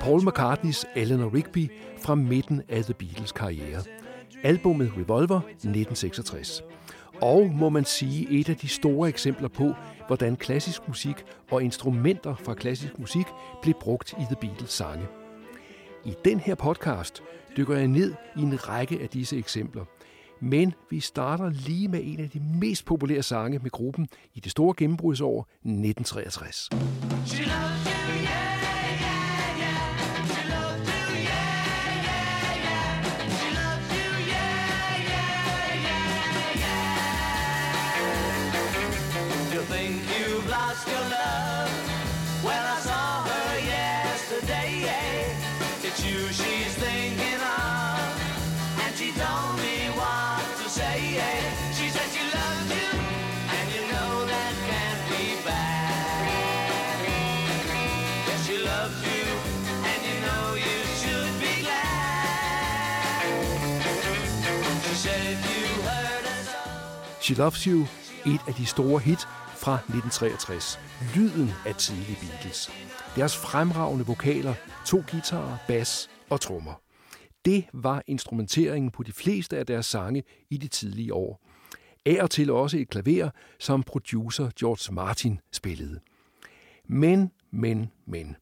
Paul McCartneys Eleanor Rigby fra midten af The Beatles karriere. Albummet Revolver 1966. Og må man sige et af de store eksempler på, hvordan klassisk musik og instrumenter fra klassisk musik blev brugt i The Beatles sange. I den her podcast dykker jeg ned i en række af disse eksempler. Men vi starter lige med en af de mest populære sange med gruppen i det store gennembrudsår 1963. She loves you, yeah, yeah, She Loves You, et af de store hit fra 1963. Lyden af tidlige Beatles. Deres fremragende vokaler, to guitarer, bas og trommer. Det var instrumenteringen på de fleste af deres sange i de tidlige år. Af og til også et klaver, som producer George Martin spillede. Men, men, men.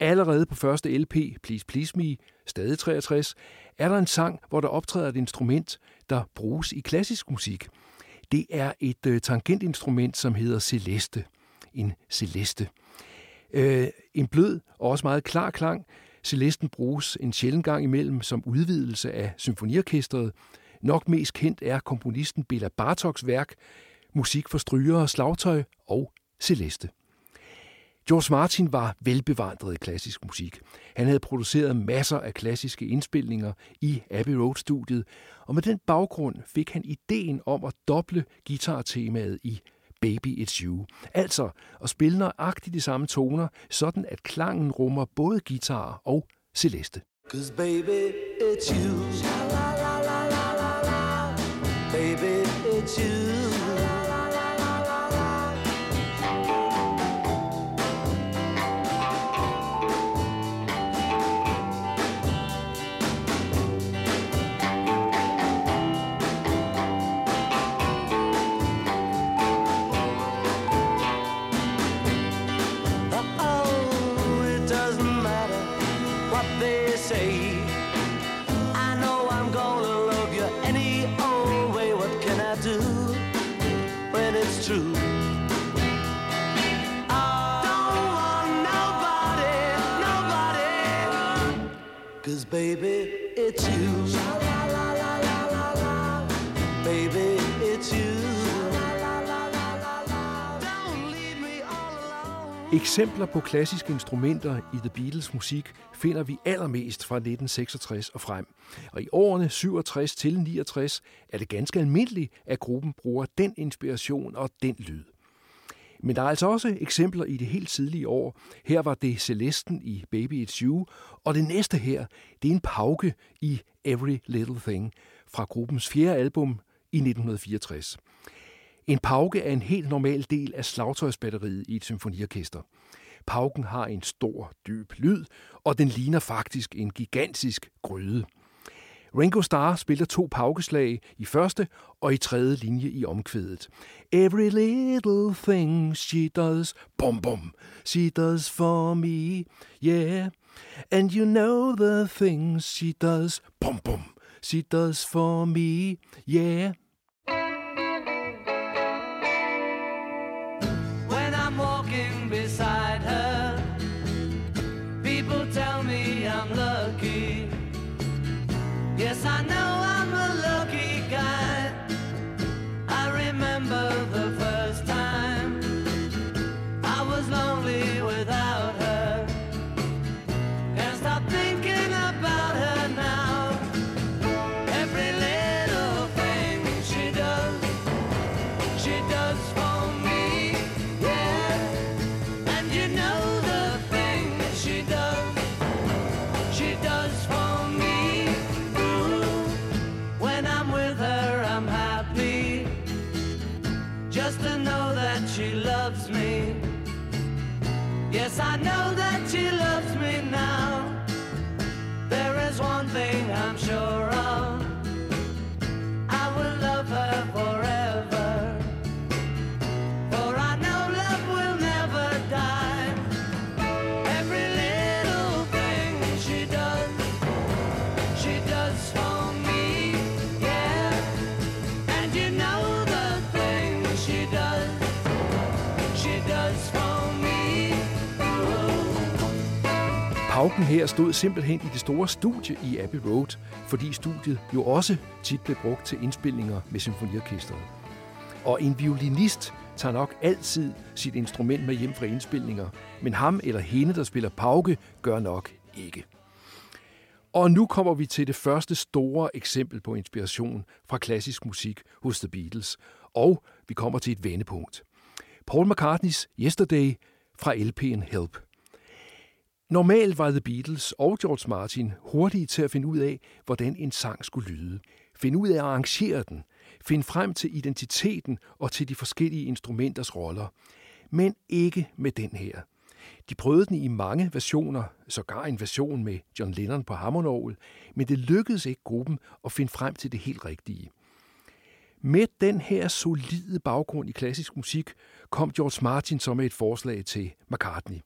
Allerede på første LP, Please Please Me, stadig 63, er der en sang, hvor der optræder et instrument, der bruges i klassisk musik. Det er et øh, tangentinstrument, som hedder celeste. En celeste. Øh, en blød og også meget klar klang. Celesten bruges en sjælden gang imellem som udvidelse af symfoniorkestret. Nok mest kendt er komponisten Bela Bartoks værk, musik for strygere, slagtøj og celeste. George Martin var velbevandret i klassisk musik. Han havde produceret masser af klassiske indspilninger i Abbey Road-studiet, og med den baggrund fik han ideen om at doble guitartemaet i Baby It's You. Altså at spille nøjagtigt de samme toner, sådan at klangen rummer både guitar og celeste. Cause baby, it's you. La la la la la la. Baby, it's you. Eksempler på klassiske instrumenter i The Beatles musik finder vi allermest fra 1966 og frem. Og i årene 67 til 69 er det ganske almindeligt, at gruppen bruger den inspiration og den lyd. Men der er altså også eksempler i det helt tidlige år. Her var det Celesten i Baby It's You, og det næste her, det er en pauke i Every Little Thing fra gruppens fjerde album i 1964. En pauke er en helt normal del af slagtøjsbatteriet i et symfoniorkester. Pauken har en stor, dyb lyd, og den ligner faktisk en gigantisk gryde. Ringo Starr spiller to paukeslag i første og i tredje linje i omkvædet. Every little thing she does, bum bum, she does for me, yeah. And you know the things she does, bum bum, she does for me, yeah. Pauken her stod simpelthen i det store studie i Abbey Road, fordi studiet jo også tit blev brugt til indspilninger med symfoniorkestret. Og en violinist tager nok altid sit instrument med hjem fra indspilninger, men ham eller hende, der spiller pauke, gør nok ikke. Og nu kommer vi til det første store eksempel på inspiration fra klassisk musik hos The Beatles, og vi kommer til et vendepunkt. Paul McCartneys Yesterday fra LP'en Help. Normalt var The Beatles og George Martin hurtige til at finde ud af, hvordan en sang skulle lyde. Finde ud af at arrangere den. Finde frem til identiteten og til de forskellige instrumenters roller. Men ikke med den her. De prøvede den i mange versioner, sågar en version med John Lennon på hammondorgel, men det lykkedes ikke gruppen at finde frem til det helt rigtige. Med den her solide baggrund i klassisk musik kom George Martin så med et forslag til McCartney.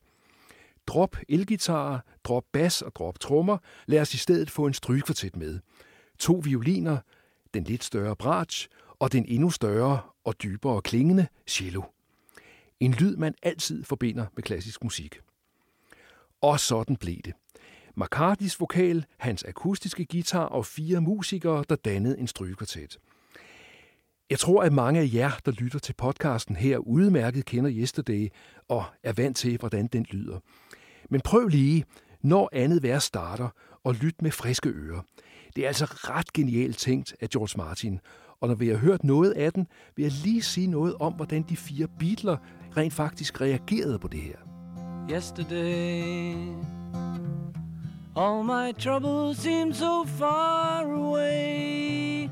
Drop elgitarer, drop bas og drop trommer. Lad os i stedet få en strygekvartet med. To violiner, den lidt større bratsch og den endnu større og dybere klingende cello. En lyd, man altid forbinder med klassisk musik. Og sådan blev det. McCartys vokal, hans akustiske guitar og fire musikere, der dannede en strygekvartet. Jeg tror, at mange af jer, der lytter til podcasten her, udmærket kender Yesterday og er vant til, hvordan den lyder. Men prøv lige, når andet vers starter, og lyt med friske ører. Det er altså ret genialt tænkt af George Martin, og når vi har hørt noget af den, vil jeg lige sige noget om, hvordan de fire Beatles rent faktisk reagerede på det her. Yesterday, all my troubles seem so far away.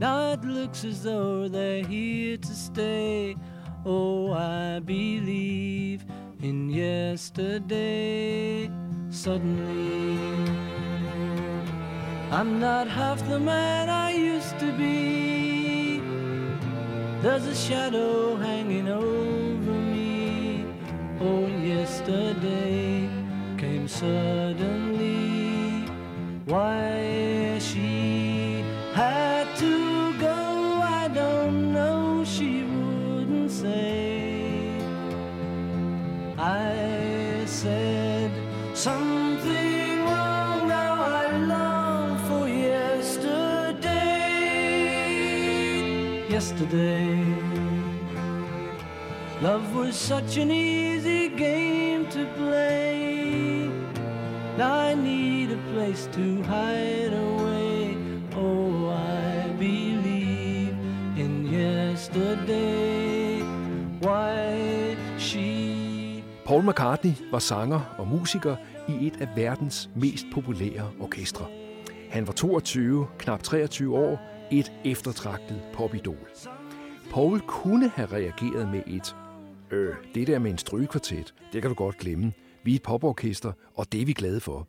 Now it looks as though they're here to stay. Oh, I believe in yesterday. Suddenly, I'm not half the man I used to be. There's a shadow hanging over me. Oh, yesterday came suddenly. Why I said something wrong. Now I long for yesterday. Yesterday. Love was such an easy game to play. I need a place to hide away. Paul McCartney var sanger og musiker i et af verdens mest populære orkestre. Han var 22, knap 23 år, et eftertragtet popidol. Paul kunne have reageret med et Øh, det der med en strygekvartet, det kan du godt glemme. Vi er et poporkester, og det er vi glade for.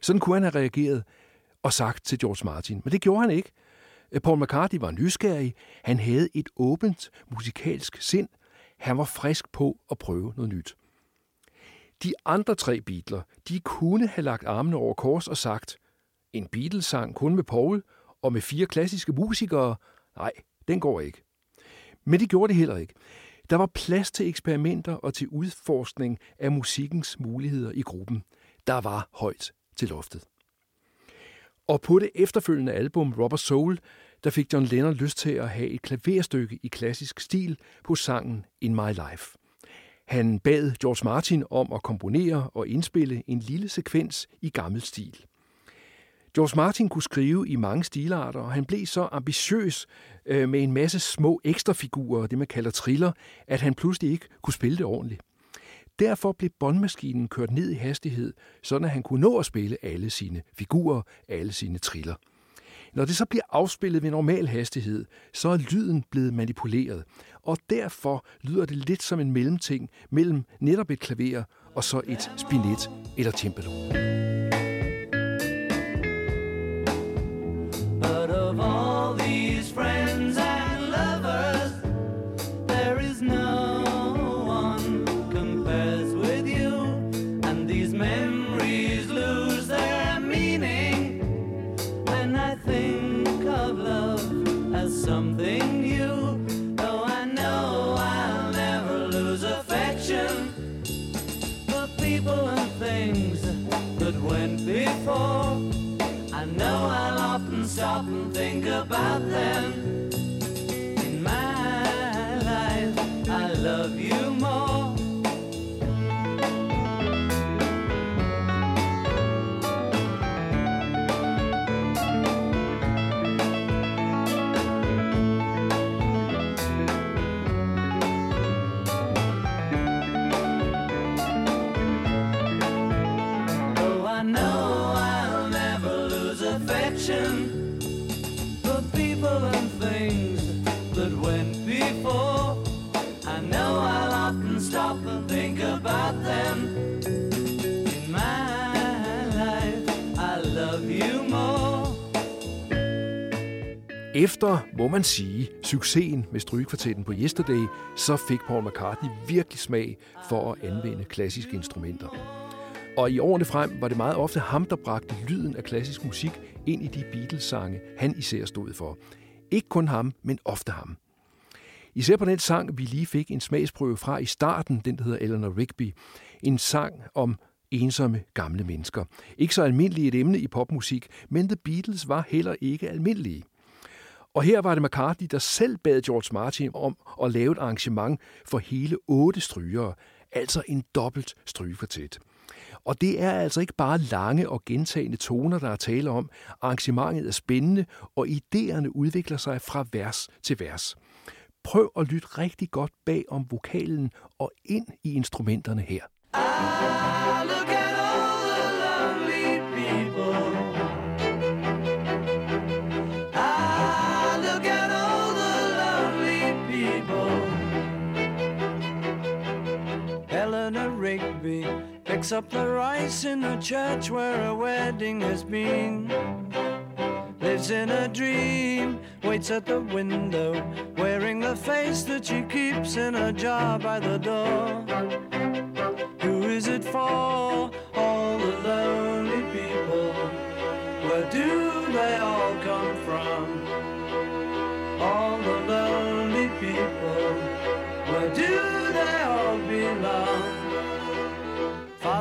Sådan kunne han have reageret og sagt til George Martin, men det gjorde han ikke. Paul McCartney var nysgerrig, han havde et åbent musikalsk sind, han var frisk på at prøve noget nyt. De andre tre Beatles, de kunne have lagt armene over kors og sagt, en Beatles-sang kun med Paul og med fire klassiske musikere, nej, den går ikke. Men det gjorde det heller ikke. Der var plads til eksperimenter og til udforskning af musikkens muligheder i gruppen. Der var højt til loftet. Og på det efterfølgende album Rubber Soul, der fik John Lennon lyst til at have et klaverstykke i klassisk stil på sangen In My Life. Han bad George Martin om at komponere og indspille en lille sekvens i gammel stil. George Martin kunne skrive i mange stilarter, og han blev så ambitiøs øh, med en masse små ekstrafigurer, det man kalder triller, at han pludselig ikke kunne spille det ordentligt. Derfor blev båndmaskinen kørt ned i hastighed, så han kunne nå at spille alle sine figurer, alle sine triller. Når det så bliver afspillet ved normal hastighed, så er lyden blevet manipuleret, og derfor lyder det lidt som en mellemting mellem netop et klaver og så et spinet eller cembalo. I know I'll often stop and think about them. Efter, må man sige, succesen med strygekvartetten på Yesterday, så fik Paul McCartney virkelig smag for at anvende klassiske instrumenter. Og i årene frem var det meget ofte ham, der bragte lyden af klassisk musik ind i de Beatles-sange, han især stod for. Ikke kun ham, men ofte ham. Især på den sang, vi lige fik en smagsprøve fra i starten, den der hedder Eleanor Rigby. En sang om ensomme gamle mennesker. Ikke så almindeligt et emne i popmusik, men The Beatles var heller ikke almindelige. Og her var det McCartney, der selv bad George Martin om at lave et arrangement for hele otte strygere, altså en dobbelt strygekvartet. Og det er altså ikke bare lange og gentagende toner, der er tale om. Arrangementet er spændende, og idéerne udvikler sig fra vers til vers. Prøv at lytte rigtig godt bag om vokalen og ind i instrumenterne her. I look at picks up the rice in the church where a wedding has been. Lives in a dream, waits at the window, wearing the face that she keeps in a jar by the door.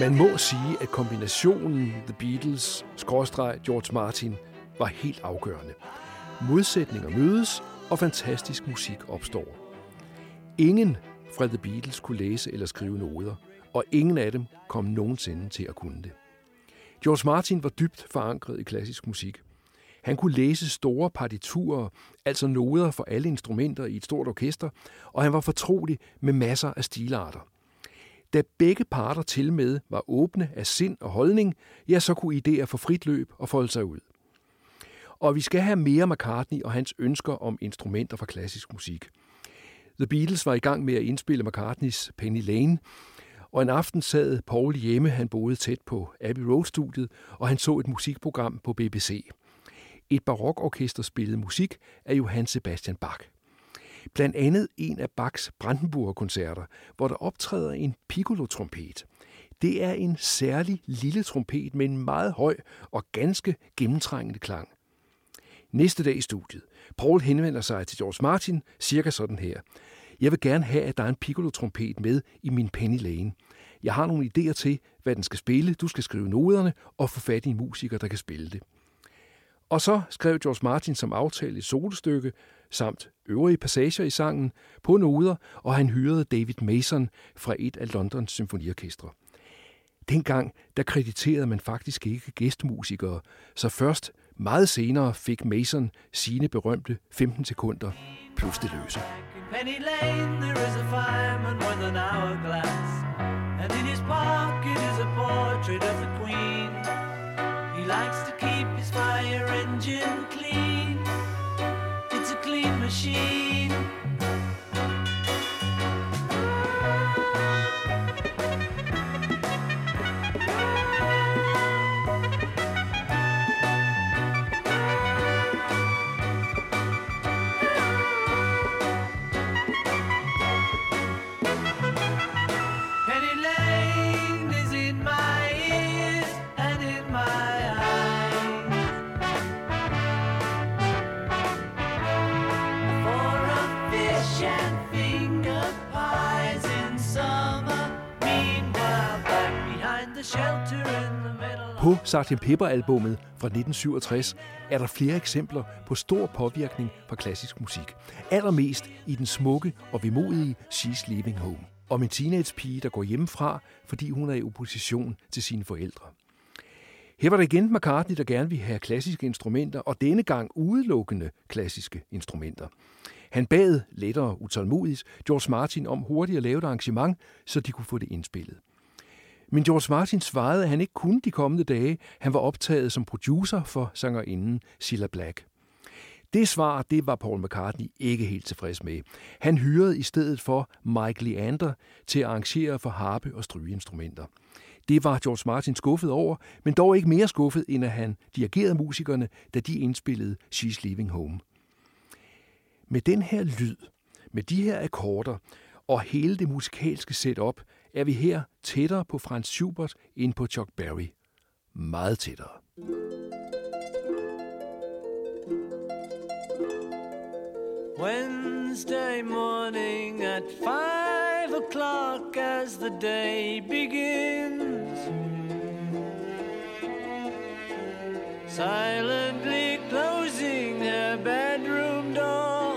Man må sige, at kombinationen The Beatles-George Martin, var helt afgørende. Modsætninger mødes, og fantastisk musik opstår. Ingen fra The Beatles kunne læse eller skrive noder, og ingen af dem kom nogensinde til at kunne det. George Martin var dybt forankret i klassisk musik. Han kunne læse store partiturer, altså noder for alle instrumenter i et stort orkester, og han var fortrolig med masser af stilarter. Da begge parter til med var åbne af sind og holdning, ja, så kunne idéer få frit løb og folde sig ud. Og vi skal have mere McCartney og hans ønsker om instrumenter fra klassisk musik. The Beatles var i gang med at indspille McCartneys Penny Lane, og en aften sad Paul hjemme, han boede tæt på Abbey Road-studiet, og han så et musikprogram på BBC. Et barokorkester spillede musik af Johann Sebastian Bach. Blandt andet en af Bachs Brandenburger-koncerter, hvor der optræder en piccolo-trompet. Det er en særlig lille trompet med en meget høj og ganske gennemtrængende klang. Næste dag i studiet. Paul henvender sig til George Martin cirka sådan her. Jeg vil gerne have, at der er en piccolo-trompet med i min Penny Lane. Jeg har nogle idéer til, hvad den skal spille. Du skal skrive noderne og få fat i en musiker, der kan spille det. Og så skrev George Martin som aftale et solostykke, samt øvrige passager i sangen på noder, og han hyrede David Mason fra et af Londons symfoniorkestre. Dengang der krediterede man faktisk ikke gæstmusikere, så først meget senere fik Mason sine berømte 15 sekunder plus det løse. Penny Lane, there is a fireman with an hourglass, and in his pocket is a portrait of the Queen. He likes to keep his fire engine clean. It's a clean machine. På Sgt. Pepper-albummet fra 1967 er der flere eksempler på stor påvirkning fra klassisk musik. Allermest i den smukke og vemodige She's Leaving Home. Om en teenage-pige, der går hjemmefra, fordi hun er i opposition til sine forældre. Her var det igen McCartney, der gerne ville have klassiske instrumenter, og denne gang udelukkende klassiske instrumenter. Han bad, lettere utålmodigt, George Martin om hurtigt at lave et arrangement, så de kunne få det indspillet. Men George Martin svarede, at han ikke kunne de kommende dage. Han var optaget som producer for sangerinden Cilla Black. Det svar, det var Paul McCartney ikke helt tilfreds med. Han hyrede i stedet for Mike Leander til at arrangere for harpe og strygeinstrumenter. Det var George Martin skuffet over, men dog ikke mere skuffet, end at han dirigerede musikerne, da de indspillede She's Leaving Home. Med den her lyd, med de her akkorder og hele det musikalske setup, er vi her tættere på Franz Schubert end på Chuck Berry. Meget tættere. Wednesday morning at five o'clock as the day begins. Silently closing her bedroom door,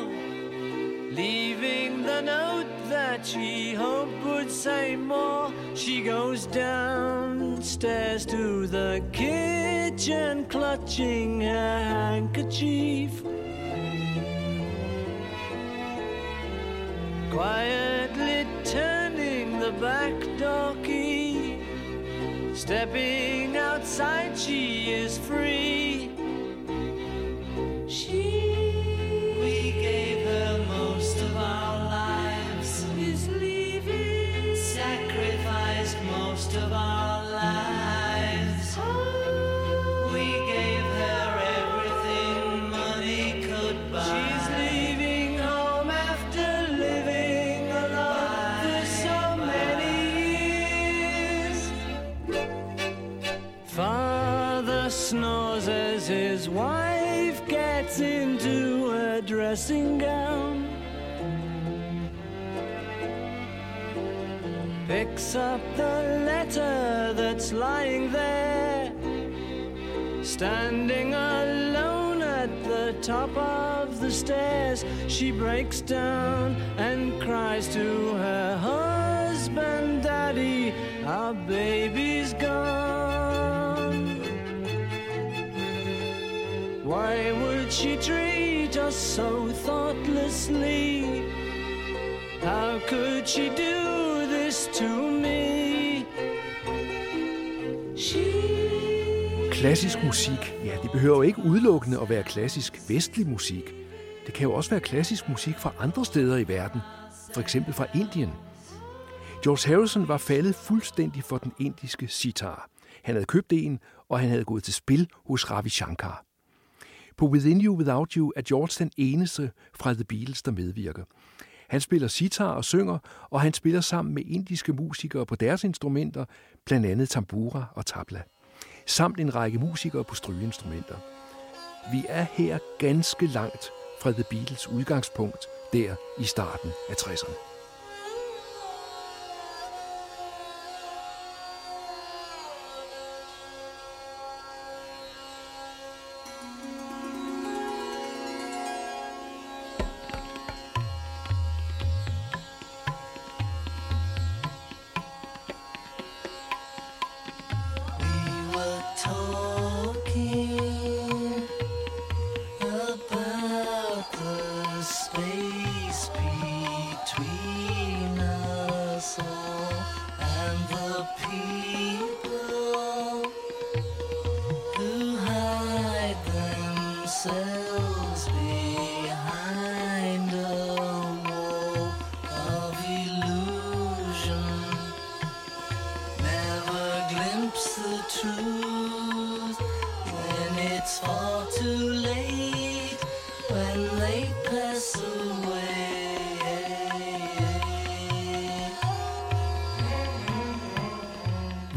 leaving the note that she hoped say more. She goes downstairs to the kitchen, clutching her handkerchief. Quietly turning the back door key. Stepping outside, she is free. Dressing gown. Picks up the letter that's lying there, standing alone at the top of the stairs. She breaks down and cries to she treat? us so thoughtlessly. How could she do this to me? She... Klassisk musik, ja, det behøver jo ikke udelukkende at være klassisk vestlig musik. Det kan jo også være klassisk musik fra andre steder i verden, for eksempel fra Indien. George Harrison var faldet fuldstændig for den indiske sitar. Han havde købt en, og han havde gået til spil hos Ravi Shankar. På Within You Without You er George den eneste fra The Beatles, der medvirker. Han spiller sitar og synger, og han spiller sammen med indiske musikere på deres instrumenter, blandt andet tambura og tabla, samt en række musikere på strygeinstrumenter. Vi er her ganske langt fra The Beatles udgangspunkt der i starten af 60'erne.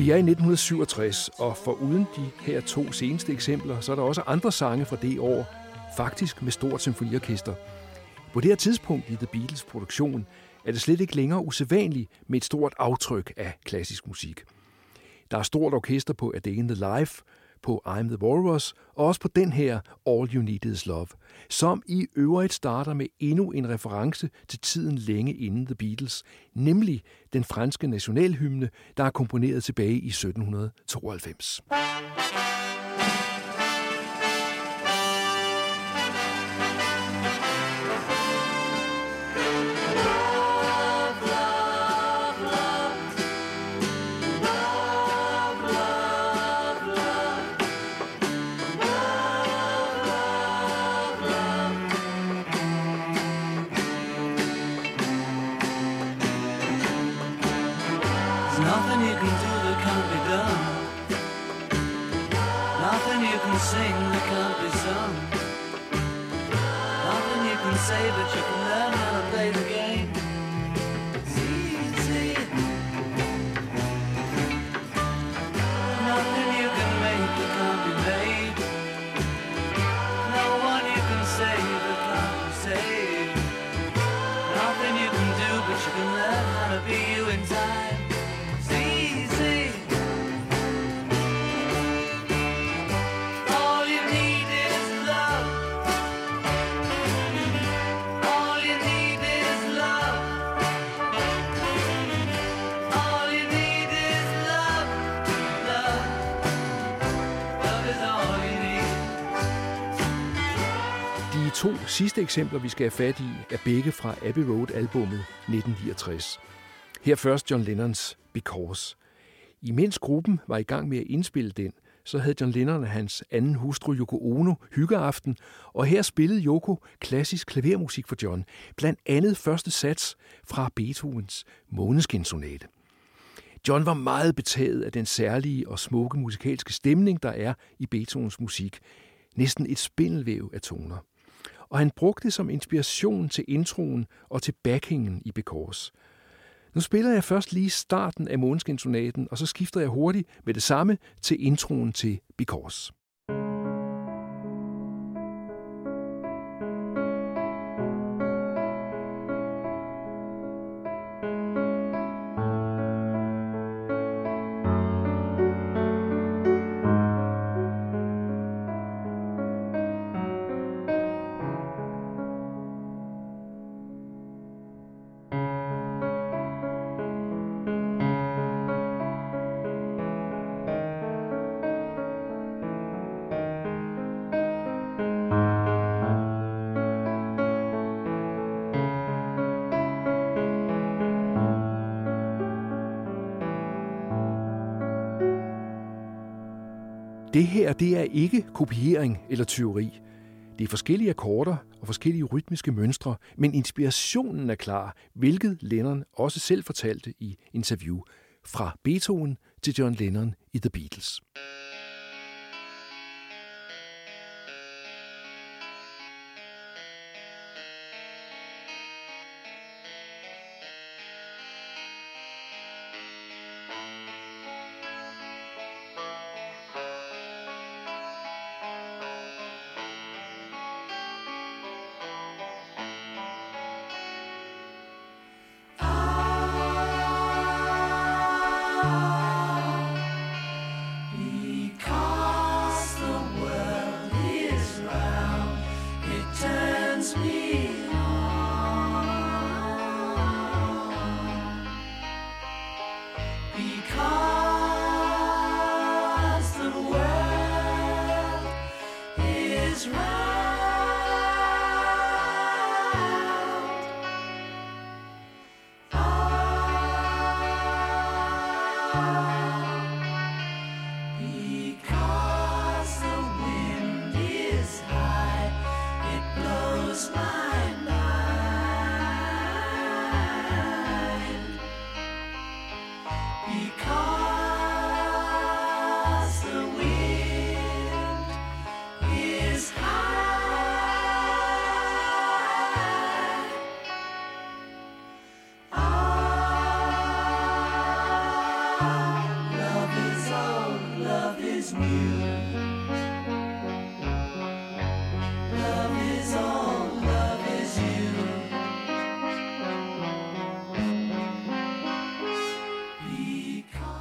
Vi er i 1967, og for uden de her to seneste eksempler, så er der også andre sange fra det år, faktisk med stort symfoniorkester. På det her tidspunkt i The Beatles produktion er det slet ikke længere usædvanligt med et stort aftryk af klassisk musik. Der er stort orkester på A Day in the Life, på I'm the Walrus, og også på den her All You Need Is Love, som i øvrigt starter med endnu en reference til tiden længe inden The Beatles, nemlig den franske nationalhymne, der er komponeret tilbage i 1792. sidste eksempler, vi skal have fat i, er begge fra Abbey Road-albummet 1969. Her først John Lennons Because. Imens gruppen var i gang med at indspille den, så havde John Lennon og hans anden hustru Yoko Ono hyggeaften, og her spillede Yoko klassisk klavermusik for John, blandt andet første sats fra Beethovens Måneskinsonate. John var meget betaget af den særlige og smukke musikalske stemning, der er i Beethovens musik. Næsten et spindelvæv af toner og han brugte det som inspiration til introen og til backingen i Bekors. Nu spiller jeg først lige starten af Måneskinsonaten, og så skifter jeg hurtigt med det samme til introen til Because. Det her, det er ikke kopiering eller teori. Det er forskellige akkorder og forskellige rytmiske mønstre, men inspirationen er klar, hvilket Lennon også selv fortalte i interview fra Beethoven til John Lennon i The Beatles.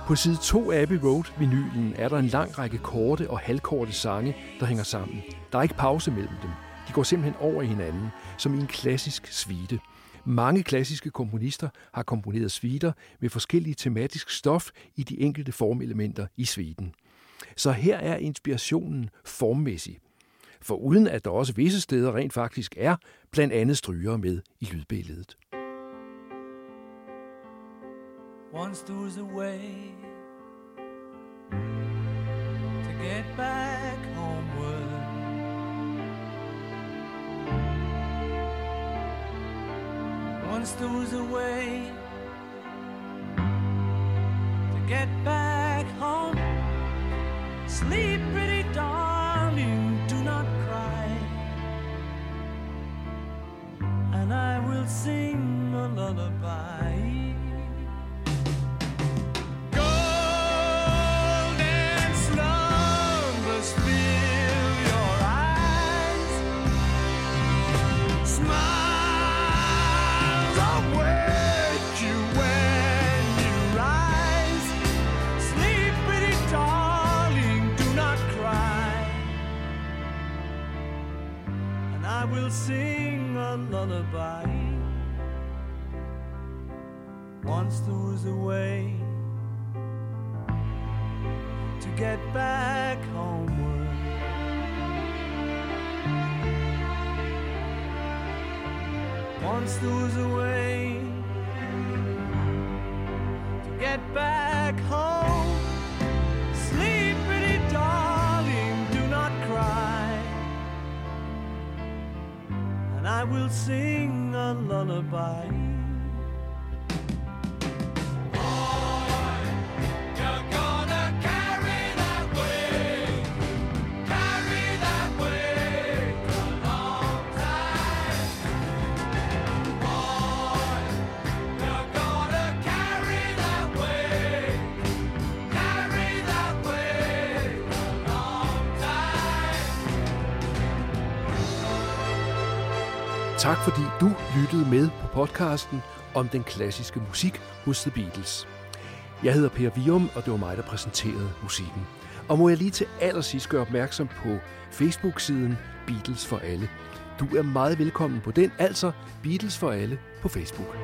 På side 2 af Abbey Road-vinylen er der en lang række korte og halvkorte sange, der hænger sammen. Der er ikke pause mellem dem. De går simpelthen over i hinanden, som i en klassisk svite. Mange klassiske komponister har komponeret sviter med forskellige tematisk stof i de enkelte formelementer i sviten. Så her er inspirationen formmæssig. For uden at der også visse steder rent faktisk er blandt andet stryger med i lydbilledet. Once there was a way to get back homeward. Once there was a way to get back home. Sleep, lullaby. Once there was a way to get back homeward. Once there was a way to get back home. Will sing a lullaby. Tak fordi du lyttede med på podcasten om den klassiske musik hos The Beatles. Jeg hedder Per Vium, og det var mig, der præsenterede musikken. Og må jeg lige til allersidst gøre opmærksom på Facebook-siden Beatles for alle. Du er meget velkommen på den, altså Beatles for alle på Facebook.